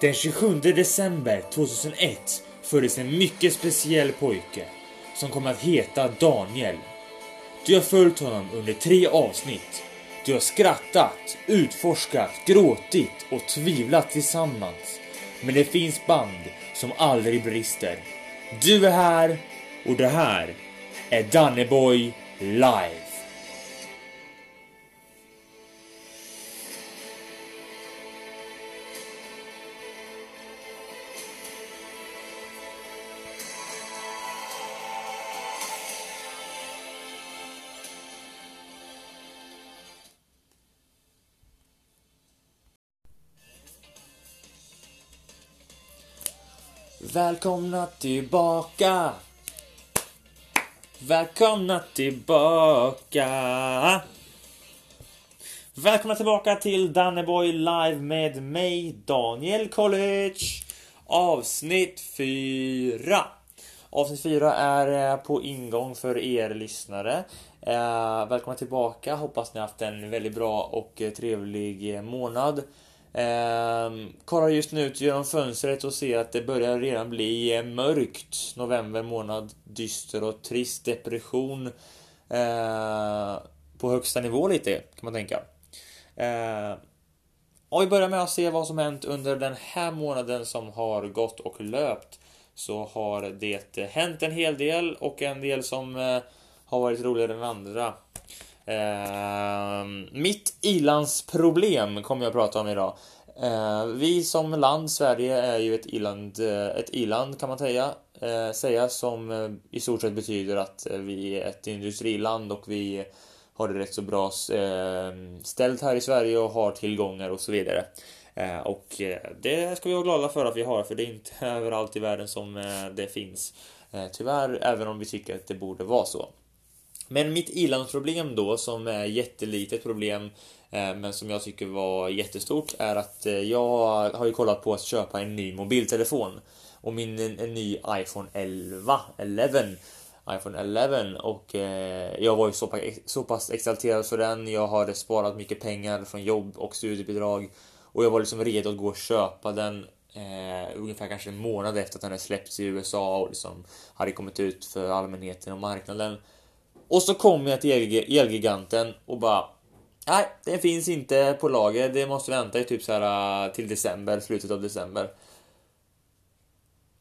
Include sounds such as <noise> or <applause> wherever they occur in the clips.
Den 27 december 2001 föddes en mycket speciell pojke som kommer att heta Daniel. Du har följt honom under tre avsnitt. Du har skrattat, utforskat, gråtit och tvivlat tillsammans. Men det finns band som aldrig brister. Du är här och det här är Danneboy live. Välkomna tillbaka! Välkomna tillbaka! Välkomna tillbaka till Danneboy live med mig Daniel College. Avsnitt 4 Avsnitt 4 är eh, på ingång för er lyssnare. Eh, välkomna tillbaka, hoppas ni haft en väldigt bra och eh, trevlig månad. Eh, kollar just nu ut genom fönstret och ser att det börjar redan bli eh, mörkt. November månad, dyster och trist depression. Eh, på högsta nivå lite, kan man tänka. Eh, och vi börjar med att se vad som hänt under den här månaden som har gått och löpt. Så har det hänt en hel del och en del som eh, har varit roligare än andra. Eh, mitt ilandsproblem kommer jag att prata om idag. Eh, vi som land, Sverige, är ju ett iland, eh, ett iland kan man säga, eh, säga som eh, i stort sett betyder att eh, vi är ett industriland och vi har det rätt så bra ehm, ställt här i Sverige och har tillgångar och så vidare. Och det ska vi vara glada för att vi har, för det är inte <laughs> överallt i världen som det finns. Tyvärr, även om vi tycker att det borde vara så. Men mitt ilandsproblem då, som är jättelitet problem, eh, men som jag tycker var jättestort, är att eh, jag har ju kollat på att köpa en ny mobiltelefon. Och min en ny iPhone 11, 11 iPhone 11 och eh, jag var ju så pass, så pass exalterad för den. Jag hade sparat mycket pengar från jobb och studiebidrag och jag var liksom redo att gå och köpa den eh, ungefär kanske en månad efter att den hade släppts i USA och liksom hade kommit ut för allmänheten och marknaden. Och så kommer jag till Elgiganten och bara Nej, det finns inte på lager. Det måste vänta i typ så här äh, till december, slutet av december.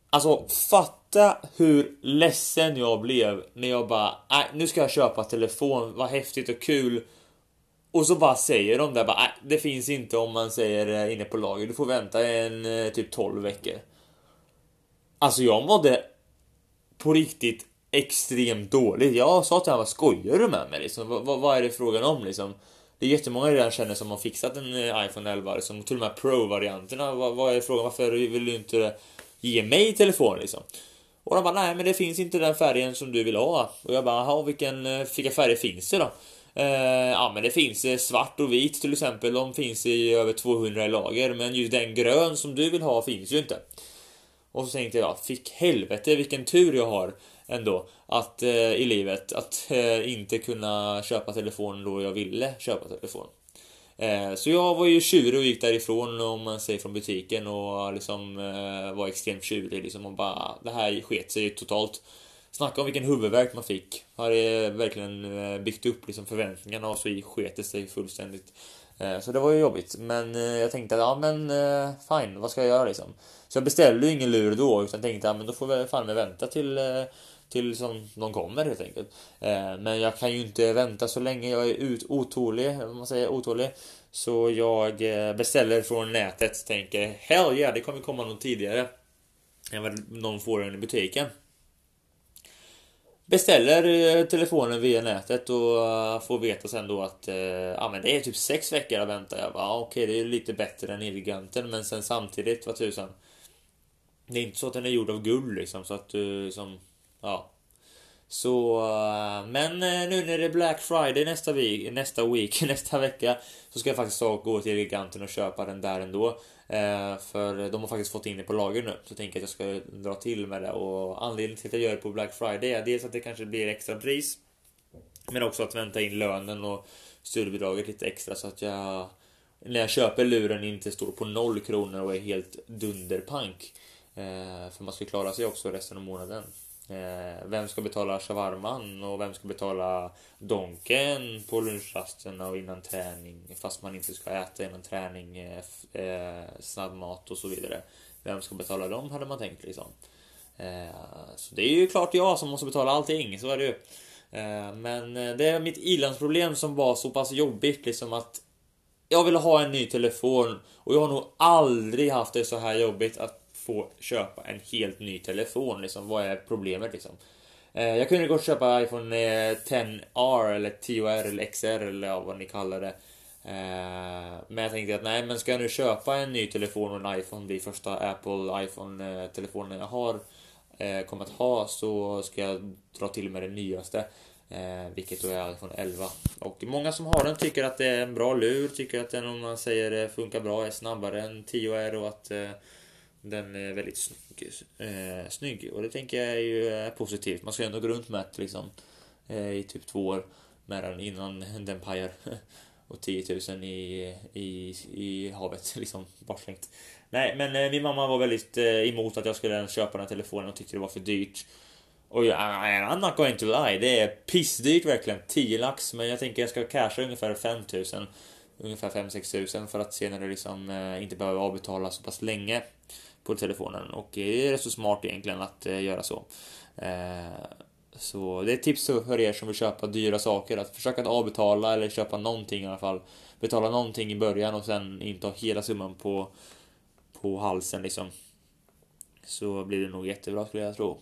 Alltså, fatta hur ledsen jag blev när jag bara, nej, nu ska jag köpa telefon, vad häftigt och kul. Och så bara säger de där bara, nej, det finns inte om man säger äh, inne på lager, du får vänta en äh, typ 12 veckor. Alltså jag mådde på riktigt extremt dåligt. Jag sa till honom, vad skojar du med mig liksom? Vad, vad är det frågan om liksom? Det är jättemånga redan känner som har fixat en eh, iPhone 11, liksom, till och med Pro-varianterna. Vad, vad är frågan? Varför vill du inte ge mig telefon liksom? Och de bara, nej men det finns inte den färgen som du vill ha. Och jag bara, jaha, vilken, eh, vilka färger finns det då? Eh, ja men det finns eh, svart och vit till exempel, de finns i över 200 i lager. Men just den grön som du vill ha finns ju inte. Och så tänkte jag, fick helvete vilken tur jag har ändå att eh, i livet att eh, inte kunna köpa telefon då jag ville köpa telefon. Eh, så jag var ju tjurig och gick därifrån om man säger från butiken och liksom eh, var extremt tjurig liksom och bara det här sket sig totalt. Snacka om vilken huvudvärk man fick. Har det verkligen eh, byggt upp liksom förväntningarna och så sket det sig fullständigt. Eh, så det var ju jobbigt, men jag tänkte att ja men fine, vad ska jag göra liksom? Så jag beställde ju ingen lur då, utan tänkte ja men då får jag fan med vänta till till som de kommer helt enkelt. Eh, men jag kan ju inte vänta så länge. Jag är ut otålig, om man säger otålig. Så jag eh, beställer från nätet. Tänker hell yeah, det kommer komma någon tidigare än vad någon får den i butiken. Beställer eh, telefonen via nätet och får veta sen då att ja, men det är typ sex veckor att vänta. Jag bara, ah, okej, det är lite bättre än Elgiganten, men sen samtidigt, vad tusan. Det är inte så att den är gjord av guld liksom, så att du liksom Ja. Så, eh, men eh, nu när det är Black Friday nästa week, nästa week, <laughs> nästa vecka så ska jag faktiskt gå till Giganten och köpa den där ändå. Eh, för de har faktiskt fått in det på lager nu, så jag tänker att jag ska dra till med det. Och anledningen till att jag gör det på Black Friday är dels att det kanske blir extra pris, men också att vänta in lönen och studiebidraget lite extra så att jag när jag köper luren inte står på noll kronor och är helt dunderpank. För man ska klara sig också resten av månaden. Eh, vem ska betala shawarman och vem ska betala donken på lunchrasterna och innan träning fast man inte ska äta innan träning, eh, eh snabbmat och så vidare. Vem ska betala dem hade man tänkt liksom. Eh, så det är ju klart jag som måste betala allting, så är det ju. Eh, men eh, det är mitt ilandsproblem som var så pass jobbigt liksom att jag ville ha en ny telefon och jag har nog aldrig haft det så här jobbigt att få köpa en helt ny telefon liksom. Vad är problemet liksom? Eh, jag kunde gott köpa iPhone eh, 10R eller 10R eller XR eller vad ni kallar det. Eh, men jag tänkte att nej, men ska jag nu köpa en ny telefon och en iPhone, det första Apple iPhone-telefonen jag har kommer att ha så ska jag dra till med det nyaste. Vilket då är iPhone 11. Och många som har den tycker att det är en bra lur, tycker att den om man säger funkar bra är snabbare än 10R och att den är väldigt snygg, eh, snygg. Och det tänker jag är ju är positivt. Man ska ju ändå gå runt med det liksom eh, i typ två år med den innan den pajar. <laughs> och 10 000 i, i, i havet <laughs> liksom bortslängt. Nej, men eh, min mamma var väldigt eh, emot att jag skulle köpa den här telefonen och tyckte det var för dyrt. Och jag, I'm not going to lie, det är pissdyrt verkligen. 10 lax, men jag tänker jag ska casha ungefär 5 000. ungefär 5-6 tusen för att senare liksom eh, inte behöva avbetala så pass länge på telefonen och det är rätt så smart egentligen att eh, göra så. Eh, så det är ett tips för er som vill köpa dyra saker att försöka att avbetala eller köpa någonting i alla fall. Betala någonting i början och sen inte ha hela summan på på halsen liksom. Så blir det nog jättebra skulle jag tro.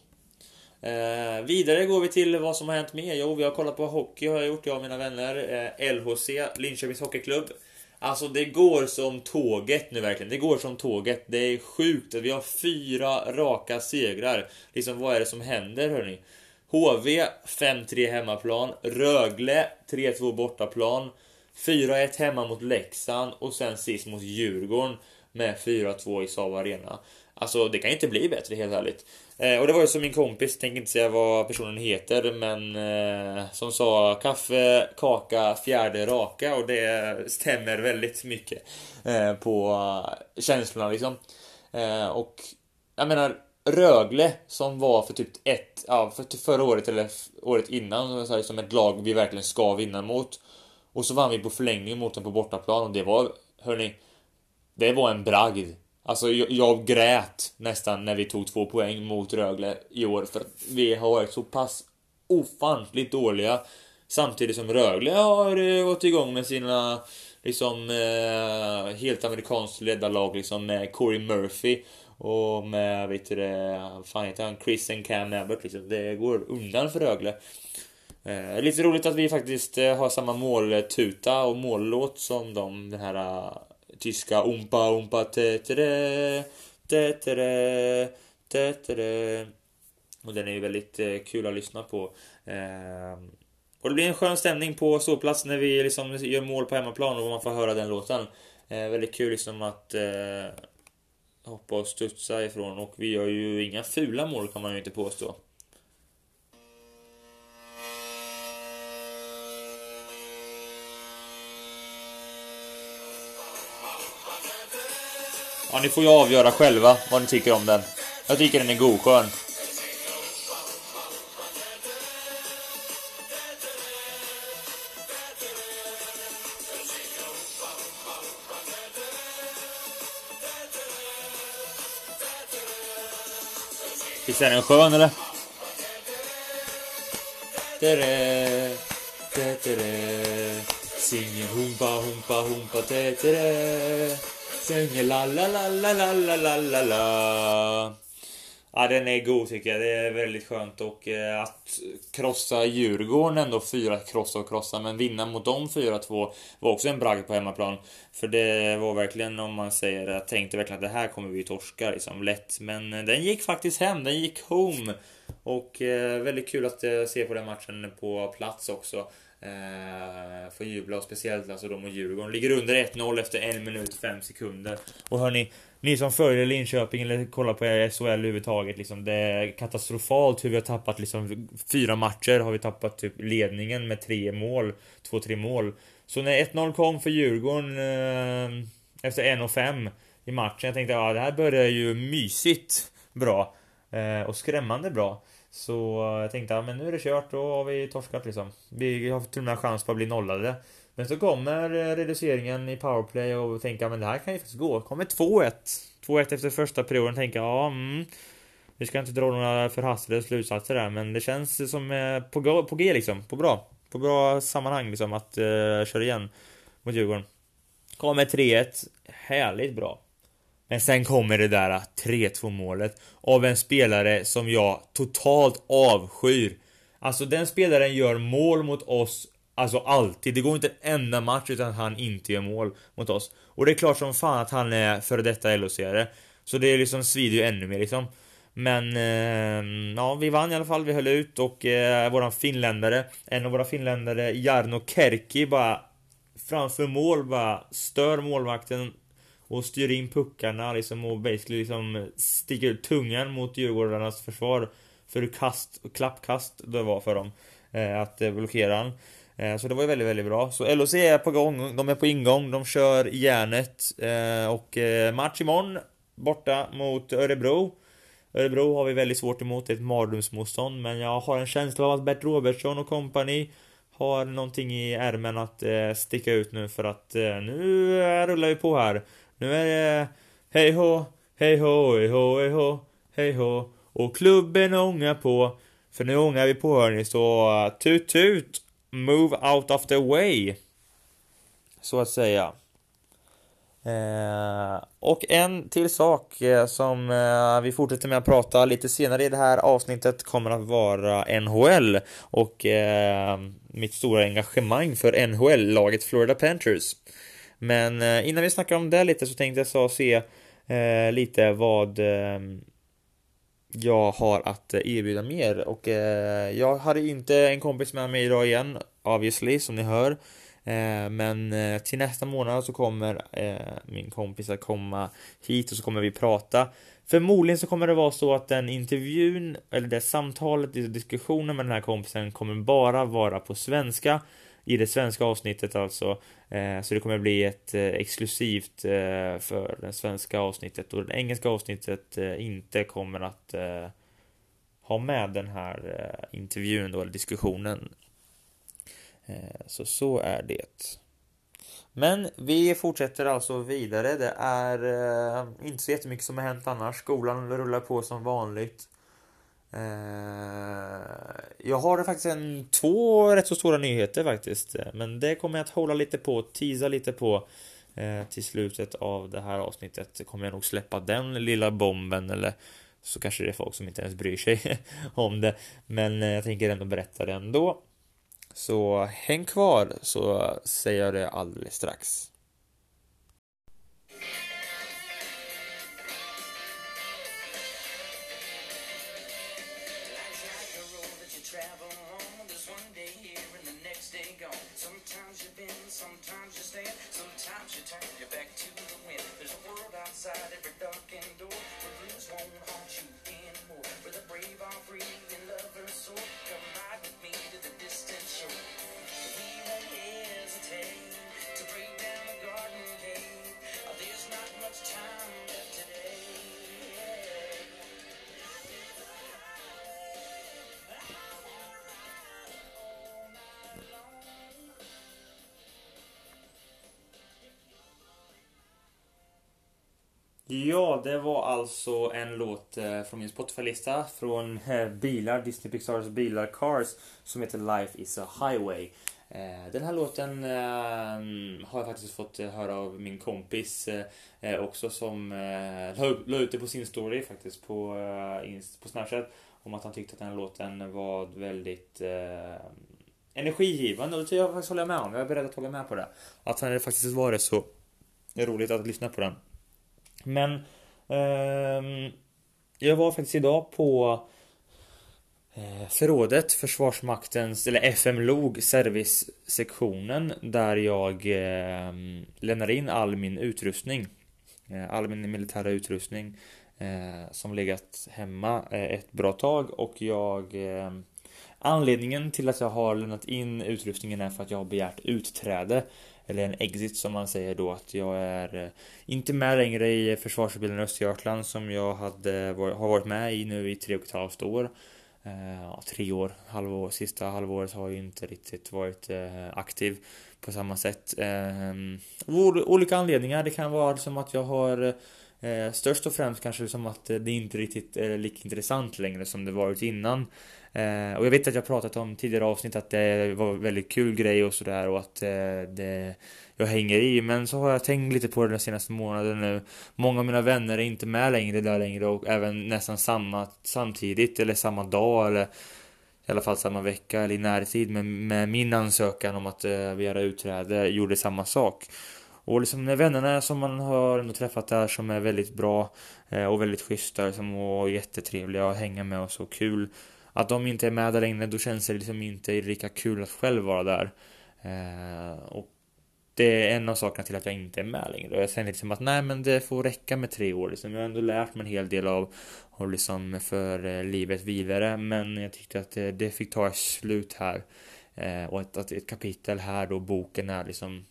Eh, vidare går vi till vad som har hänt mer. Jo, vi har kollat på hockey har jag gjort, jag och mina vänner. Eh, LHC, Linköpings Hockeyklubb. Alltså det går som tåget nu verkligen. Det går som tåget. Det är sjukt. Vi har fyra raka segrar. Liksom vad är det som händer hörni? HV 5-3 hemmaplan. Rögle 3-2 bortaplan. 4-1 hemma mot Leksand och sen sist mot Djurgården med 4-2 i Saab Arena. Alltså det kan inte bli bättre helt ärligt. Eh, och det var ju som min kompis, tänker inte säga vad personen heter, men eh, som sa kaffe, kaka, fjärde raka och det stämmer väldigt mycket eh, på känslorna liksom. Eh, och jag menar Rögle som var för typ ett, ja för typ förra året eller året innan så som ett lag vi verkligen ska vinna mot. Och så vann vi på förlängning mot dem på bortaplan och det var, hörni, det var en bragd. Alltså jag, jag, grät nästan när vi tog två poäng mot Rögle i år för att vi har varit så pass ofantligt dåliga. Samtidigt som Rögle har eh, gått igång med sina liksom eh, helt amerikanskt ledda lag liksom med Corey Murphy och med, vet du det, fan heter han, Chris and Cam Abbott liksom. Det går undan för Rögle. Eh, lite roligt att vi faktiskt eh, har samma måltuta och mållåt som de, den här tyska umpa umpa tetere tetere tetere och den är ju väldigt eh, kul att lyssna på. Eh, och det blir en skön stämning på ståplats när vi liksom gör mål på hemmaplan och man får höra den låten. Eh, väldigt kul liksom att eh, hoppa och studsa ifrån och vi gör ju inga fula mål kan man ju inte påstå. Ja, ni får ju avgöra själva vad ni tycker om den. Jag tycker den är godskön. Visst är den skön eller? Tere, tere, Singer humpa, humpa, humpa, tere. Sjunger la la la la la la la la la Ja, den är god tycker jag. Det är väldigt skönt och eh, att krossa Djurgården ändå, fyra krossa och krossa, men vinna mot dem 4-2 var också en bragd på hemmaplan. För det var verkligen, om man säger, jag tänkte verkligen att det här kommer vi torska liksom lätt. Men eh, den gick faktiskt hem, den gick home. Och eh, väldigt kul att eh, se på den matchen på plats också. Eh, får jubla och speciellt alltså de och Djurgården. Ligger under 1-0 efter en minut 5 sekunder. Och hörni, ni som följer Linköping eller kollar på SHL överhuvudtaget liksom, det är katastrofalt hur vi har tappat liksom fyra matcher har vi tappat typ ledningen med tre mål, två, tre mål. Så när 1-0 kom för Djurgården eh, efter 1-5 i matchen, jag tänkte ja det här börjar ju mysigt bra eh, och skrämmande bra. Så jag tänkte ja men nu är det kört, då har vi torskat liksom. Vi har till och med chans på att bli nollade. Men så kommer eh, reduceringen i powerplay och tänker men det här kan ju faktiskt gå. Kommer 2-1. 2-1 efter första perioden tänker ja mm, Vi ska inte dra några förhastade slutsatser där men det känns som eh, på, på G liksom. På bra. På bra sammanhang liksom att uh, köra igen mot Djurgården. Kommer 3-1. Härligt bra. Men sen kommer det där 3-2 målet av en spelare som jag totalt avskyr. Alltså den spelaren gör mål mot oss Alltså alltid. Det går inte en enda match utan att han inte gör mål mot oss. Och det är klart som fan att han är före detta LHC-are. Så det är liksom svider ju ännu mer liksom. Men eh, ja, vi vann i alla fall. Vi höll ut och eh, våran finländare, en av våra finländare, Jarno Kerki, bara framför mål bara stör målvakten och styr in puckarna liksom och basically liksom sticker ut tungan mot Djurgårdarnas försvar för hur kast och klappkast det var för dem eh, att eh, blockera han. Eh, så det var ju väldigt, väldigt bra. Så LOC är på gång, de är på ingång, de kör järnet eh, och eh, match imorgon borta mot Örebro. Örebro har vi väldigt svårt emot, det är ett mardrömsmotstånd men jag har en känsla av att Bert Robertsson och kompani har någonting i ärmen att eh, sticka ut nu för att eh, nu rullar vi på här. Nu är det hej hå, hej hå, hej hå, hej hå, hej hå och klubben ångar på. För nu ångar vi på hörni så uh, tut tut Move out of the way. Så att säga. Eh, och en till sak eh, som eh, vi fortsätter med att prata lite senare i det här avsnittet kommer att vara NHL och eh, mitt stora engagemang för NHL-laget Florida Panthers. Men eh, innan vi snackar om det lite så tänkte jag så se eh, lite vad ehm, jag har att eh, erbjuda mer. Och eh, jag hade inte en kompis med mig idag igen obviously som ni hör. Eh, men eh, till nästa månad så kommer min kompis att komma hit och så kommer vi prata. Förmodligen så kommer det vara så att den intervjun eller det samtalet, diskussionen med den här kompisen kommer bara vara på svenska i det svenska avsnittet alltså. Eh, så det kommer bli ett eh, exklusivt eh, för det svenska avsnittet och det engelska avsnittet inte kommer att ha med den här intervjun då, eller diskussionen. Så så är det. Men vi fortsätter alltså vidare. Det är inte så jättemycket som har hänt annars. Skolan rullar på som vanligt. Eh, jag har faktiskt en, två rätt så stora nyheter faktiskt. Eh, men det kommer jag att hålla lite på, teasa lite på. Eh, till slutet av det här avsnittet kommer jag nog släppa den lilla bomben eller så kanske det är folk som inte ens bryr sig <laughs> om det. Men jag tänker ändå berätta det ändå. Så häng kvar så säger jag det alldeles strax. inside every Ja, det var alltså en låt eh, från min Spotify-lista från eh, bilar, Disney Pixars bilar Cars som heter Life is a Highway. Eh, den här låten har jag faktiskt fått höra av min kompis också som la ut det på sin story faktiskt på, på Snapchat om att han tyckte att den här låten var väldigt energigivande och det jag faktiskt håller med om. Jag är beredd att hålla med på det. Att han faktiskt var det så roligt att lyssna på den. Men eh, jag var faktiskt idag på eh, förrådet, Försvarsmaktens, eller FMLOG, servicesektionen där jag eh, lämnar in all min utrustning. Eh, all min militära utrustning eh, som legat hemma eh, ett bra tag och jag ehm, Anledningen till att jag har lämnat in utrustningen är för att jag har begärt utträde. Eller en exit som man säger då att jag är eh, inte med längre i försvarsutbildningen Östergötland som jag hade, har varit med i nu i tre och ett halvt år. Eh, tre år, halvår, sista halvåret har jag inte riktigt varit eh, aktiv på samma sätt. Ehm, olika anledningar, det kan vara som att jag har Eh, störst och främst kanske som att det inte riktigt är lika intressant längre som det varit innan. Eh, och jag vet att jag pratat om tidigare avsnitt att det var väldigt kul grej och sådär och att eh, det jag hänger i. Men så har jag tänkt lite på det den senaste månaden nu. Många av mina vänner är inte med längre där längre och även nästan samma samtidigt eller samma dag eller i alla fall samma vecka eller i närtid med, med min ansökan om att eh, begära utträde gjorde samma sak. Och liksom när vännerna som man har träffat där som är väldigt bra eh, och väldigt schyssta liksom, och jättetrevliga att hänga med och så kul. Att de inte är med där längre, då känns det liksom inte lika kul att själv vara där. Eh, och det är en av sakerna till att jag inte är med längre. Och jag känner liksom att nej men det får räcka med tre år liksom. Jag har ändå lärt mig en hel del av, av liksom för eh, livet vidare. Men jag tyckte att det, det fick ta slut här. Eh, och att, att ett kapitel här då, boken är liksom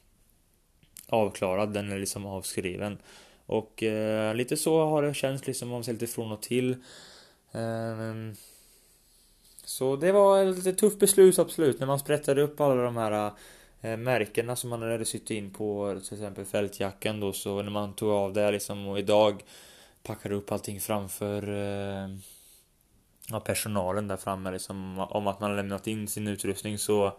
avklarad, den är liksom avskriven. Och eh, lite så har det känts liksom om man lite från och till. Eh, så det var ett lite tufft beslut absolut när man sprättade upp alla de här eh, märkena som man hade sytt in på till exempel fältjackan då. Så när man tog av det liksom och idag packade upp allting framför eh, ja, personalen där framme liksom om att man lämnat in sin utrustning så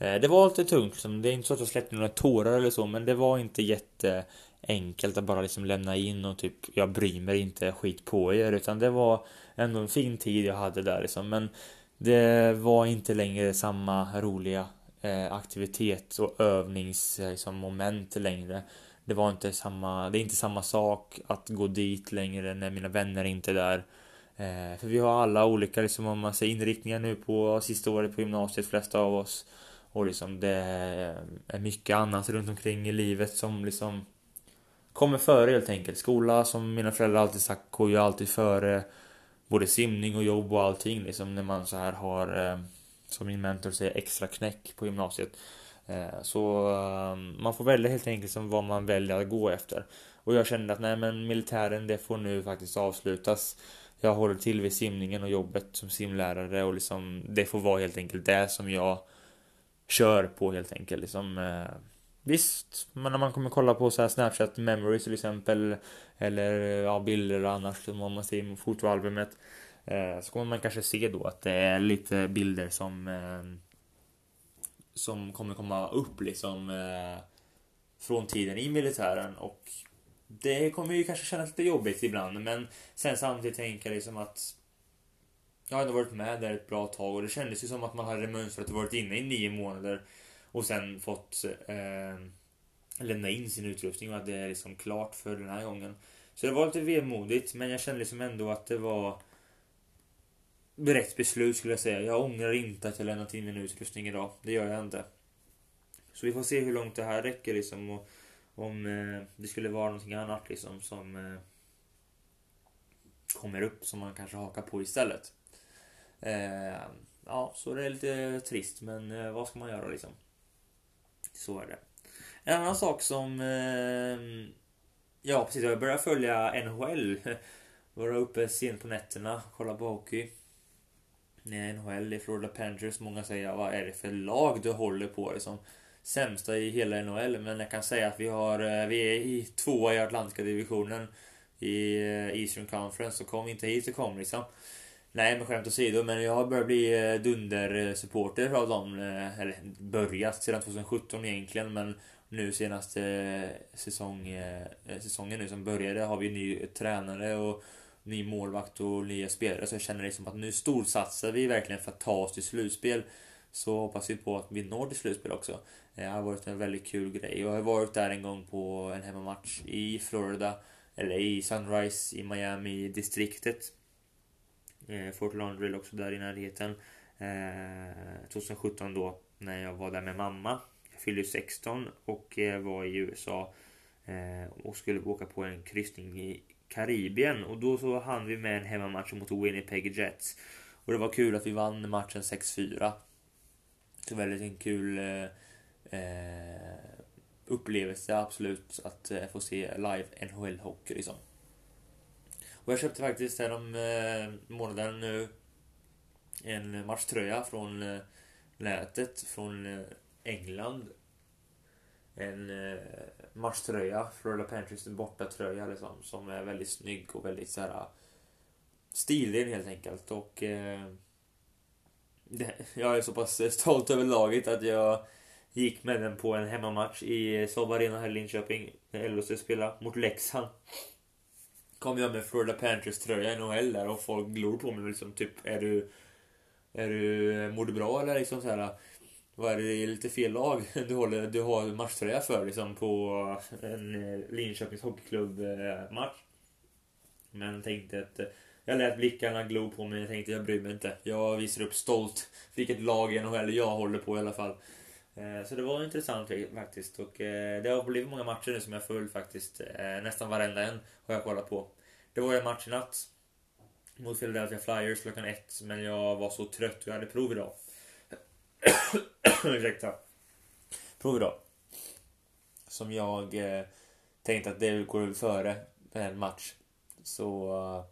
Eh, det var lite tungt liksom. Det är inte så att jag släppte några tårar eller så, men det var inte jätteenkelt att bara liksom lämna in och typ, jag bryr mig inte skit på er, utan det var ändå en fin tid jag hade där liksom. Men det var inte längre samma roliga eh, aktivitet och övningsmoment liksom, längre. Det var inte samma, det är inte samma sak att gå dit längre när mina vänner inte är där. Eh, för vi har alla olika liksom, om man säger inriktningar nu på sista året på gymnasiet, flesta av oss. Och liksom det är mycket annat runt omkring i livet som liksom kommer före helt enkelt. Skola som mina föräldrar alltid sagt går ju alltid före både simning och jobb och allting liksom när man så här har eh, som min mentor säger extra knäck på gymnasiet. Eh, så eh, man får välja helt enkelt som vad man väljer att gå efter. Och jag kände att nej men militären det får nu faktiskt avslutas. Jag håller till vid simningen och jobbet som simlärare och liksom det får vara helt enkelt det som jag kör på helt enkelt. Liksom, eh, visst, men när man kommer kolla på så här Snapchat memories till exempel eller eh, ja, bilder och annars som man ser fotoalbumet eh, så kommer man kanske se då att det är lite bilder som eh, som kommer komma upp liksom eh, från tiden i militären och det kommer ju kanske kännas lite jobbigt ibland men sen samtidigt tänker jag liksom att jag har ändå varit med där ett bra tag och det kändes ju som att man hade mönstrat och varit inne i nio månader och sen fått eh, lämna in sin utrustning och att det är liksom klart för den här gången. Så det var lite vemodigt men jag kände liksom ändå att det var rätt beslut skulle jag säga. Jag ångrar inte att jag lämnat in min utrustning idag. Det gör jag inte. Så vi får se hur långt det här räcker liksom och om eh, det skulle vara någonting annat liksom som eh, kommer upp som man kanske hakar på istället. Eh, ja, så det är lite trist, men eh, vad ska man göra liksom? Så är det. En annan sak som... Eh, ja, precis. Jag började följa NHL. <laughs> Vara uppe sent på nätterna, kolla på hockey. NHL i Florida Panthers. Många säger, vad är det för lag du håller på? Liksom, sämsta i hela NHL. Men jag kan säga att vi, har, eh, vi är i tvåa i Atlantiska divisionen i eh, Eastern Conference. Så kom inte hit så kom liksom. Nej men skämt åsido, men jag har börjat bli eh, dundersupporter av dem. Eh, eller börjat sedan 2017 egentligen men nu senaste eh, säsong, säsongen nu som började har vi ny tränare och ny målvakt och nya spelare. Så jag känner liksom att nu storsatsar vi verkligen för att ta oss till slutspel. Så hoppas vi på att vi når till slutspel också. Det har varit en väldigt kul grej. Jag har varit där en gång på en hemmamatch i Florida. Eller i Sunrise i Miami distriktet. Eh, Fort Lauderdale också där i närheten. Eh, 2017 då när jag var där med mamma. Jag fyllde 16 och eh, var i USA eh, och skulle åka på en kryssning i Karibien och då så hann vi med en hemmamatch mot Winnipeg Jets. Och det var kul att vi vann matchen 6-4. Så väldigt en kul eh, eh, upplevelse absolut att eh, få se live NHL-hockey liksom. Och jag köpte faktiskt härom eh, månaden nu en matchtröja från eh, nätet från eh, England. En eh, matchtröja, Florida Panthers en bortatröja liksom, som är väldigt snygg och väldigt så här eh, stilig helt enkelt och eh, <laughs> det, jag är så pass stolt över laget att jag gick med den på en hemmamatch i Saab Arena här i Linköping när LHC spelade mot Leksand. Kom jag med Florida Panthers tröja i NHL där och folk glor på mig liksom typ är du är du, mår du bra eller liksom så här vad är det, lite fel lag <laughs> du, håller, du har matchtröja för liksom på en eh, Linköpings hockeyklubb-match? Eh, Men tänkte att eh, jag lät blickarna glo på mig och tänkte jag bryr mig inte. Jag visar upp stolt vilket lag i NHL jag håller på i alla fall. Eh, så det var intressant faktiskt och eh, det har blivit många matcher nu som jag följt faktiskt. Eh, nästan varenda en har jag kollat på. Det var en match i natt mot Philadelphia Flyers klockan ett men jag var så trött och jag hade prov idag. <coughs> Ursäkta. Prov idag. Som jag tänkte att det går före en match. Så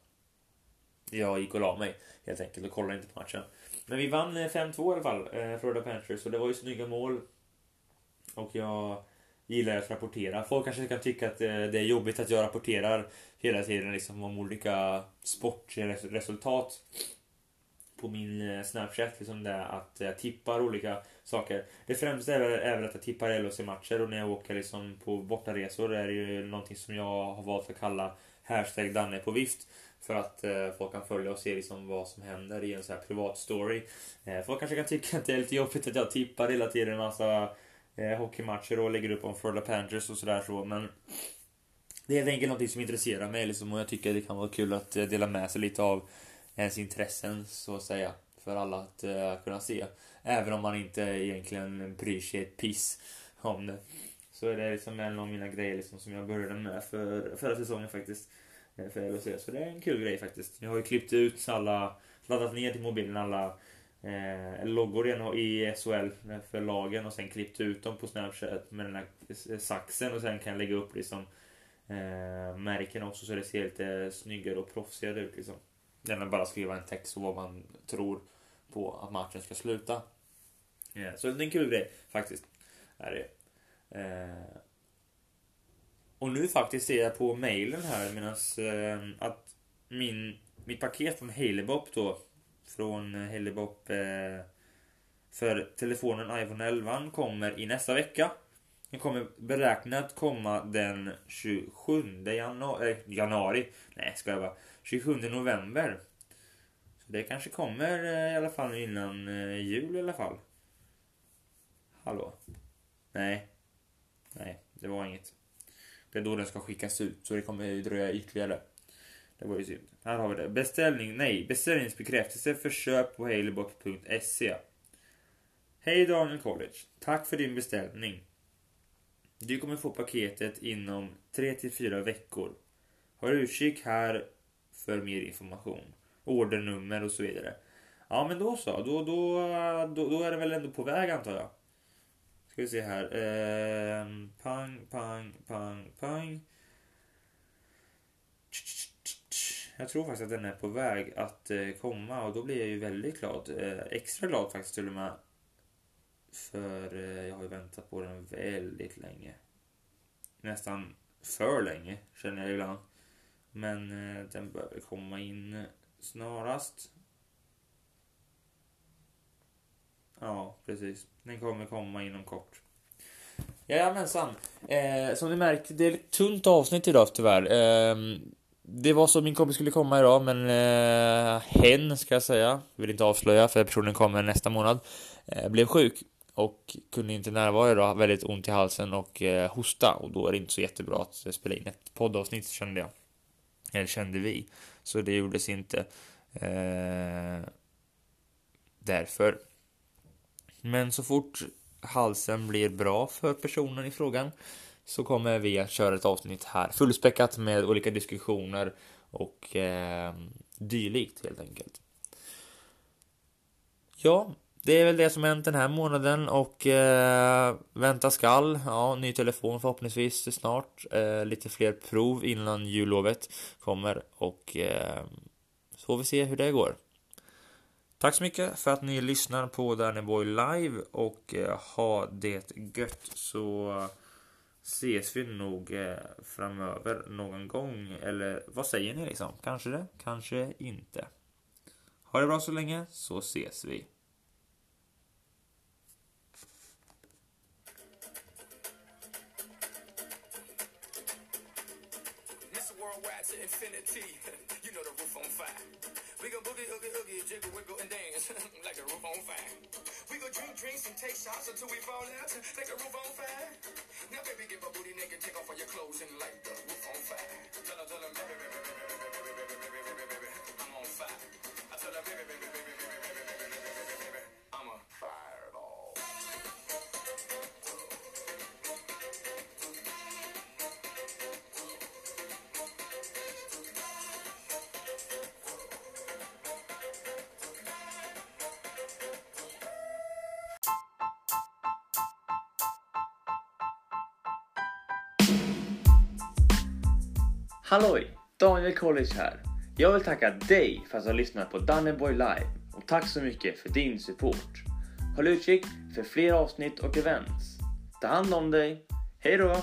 jag gick och la mig helt enkelt och kollade inte på matchen. Men vi vann eh, 5-2 i alla fall, eh, Florida Panthers. Och det var ju snygga mål. Och jag gillar att rapportera. Folk kanske kan tycka att eh, det är jobbigt att jag rapporterar hela tiden liksom om olika sportresultat på min eh, Snapchat. Liksom det att jag tippar olika saker. Det främsta är väl att jag tippar LHC-matcher och när jag åker liksom på bortaresor är det ju någonting som jag har valt att kalla hashtag Danne på vift. För att eh, folk kan följa och se liksom vad som händer i en så här privat story. Eh, folk kanske kan tycka att det är lite jobbigt att jag tippar hela tiden en massa eh, hockeymatcher och lägger upp om Florida Panthers och sådär så. Men det är helt enkelt något som intresserar mig liksom, och jag tycker det kan vara kul att eh, dela med sig lite av ens intressen så att säga. För alla att uh, kunna se. Även om man inte egentligen bryr sig ett piss om det. Så är det liksom en av mina grejer liksom, som jag började med för förra säsongen faktiskt. Eh, för LHC. Så det är en kul grej faktiskt. Jag har ju klippt ut alla, laddat ner till mobilen alla eh, loggor i SHL för lagen och sen klippt ut dem på Snapchat med den här saxen och sen kan jag lägga upp liksom eh, märken också så det ser lite snyggare och proffsigare ut liksom. Än bara skriva en text och vad man tror på att matchen ska sluta. Yeah. Så det är en kul grej faktiskt. Är det. Eh, och nu faktiskt ser jag på mailen här medans eh, att min, mitt paket från Halebop då från Halebop eh, för telefonen iPhone 11 kommer i nästa vecka. Den kommer beräknat komma den 27 januari, eh, januari. Nej, ska jag bara. 27 november. Så det kanske kommer eh, i alla fall innan eh, jul i alla fall. Hallå? Nej. Nej, det var inget. Det är då den ska skickas ut, så det kommer ju dröja ytterligare. Det var ju synd. Här har vi det. Beställning, nej. Beställningsbekräftelse för köp på halebop.se. Hej Daniel College. Tack för din beställning. Du kommer få paketet inom 3-4 veckor. Har utkik här för mer information. Ordernummer och så vidare. Ja men då så, då, då, då, då är det väl ändå på väg antar jag. Ska vi se här. Eh, pang, pang, pang, pang. Jag tror faktiskt att den är på väg att eh, komma och då blir jag ju väldigt glad. Eh, extra glad faktiskt till och med. För eh, jag har ju väntat på den väldigt länge. Nästan för länge känner jag ibland. Men eh, den behöver komma in snarast. Ja, precis. Den kommer komma inom kort. Jajamensan. Eh, som ni märker, det är ett tunt avsnitt idag tyvärr. Eh, det var så min kompis skulle komma idag, men eh, hen ska jag säga, vill inte avslöja för personen kommer nästa månad, eh, blev sjuk och kunde inte närvara idag, väldigt ont i halsen och eh, hosta och då är det inte så jättebra att spela in ett poddavsnitt kände jag. Eller kände vi. Så det gjordes inte. Eh, därför. Men så fort halsen blir bra för personen i frågan så kommer vi att köra ett avsnitt här fullspäckat med olika diskussioner och eh, dylikt helt enkelt. Ja, det är väl det som hänt den här månaden och eh, vänta skall. Ja, ny telefon förhoppningsvis snart. Eh, lite fler prov innan jullovet kommer och eh, så får vi se hur det går. Tack så mycket för att ni lyssnar på Danny Boy live och eh, ha det gött så ses vi nog eh, framöver någon gång. Eller vad säger ni liksom? Kanske det, kanske inte. Ha det bra så länge så ses vi. worldwide to infinity. <laughs> you know the roof on fire. We go boogie, hoogie, hoogie, jiggle, wiggle, and dance <laughs> like a roof on fire. We go drink drinks and take shots until we fall out like a roof on fire. Now, baby, get my booty naked, Halloj! Daniel College här. Jag vill tacka dig för att du har lyssnat på Danneboy Live och tack så mycket för din support. Håll utkik för fler avsnitt och events. Ta hand om dig. Hej då!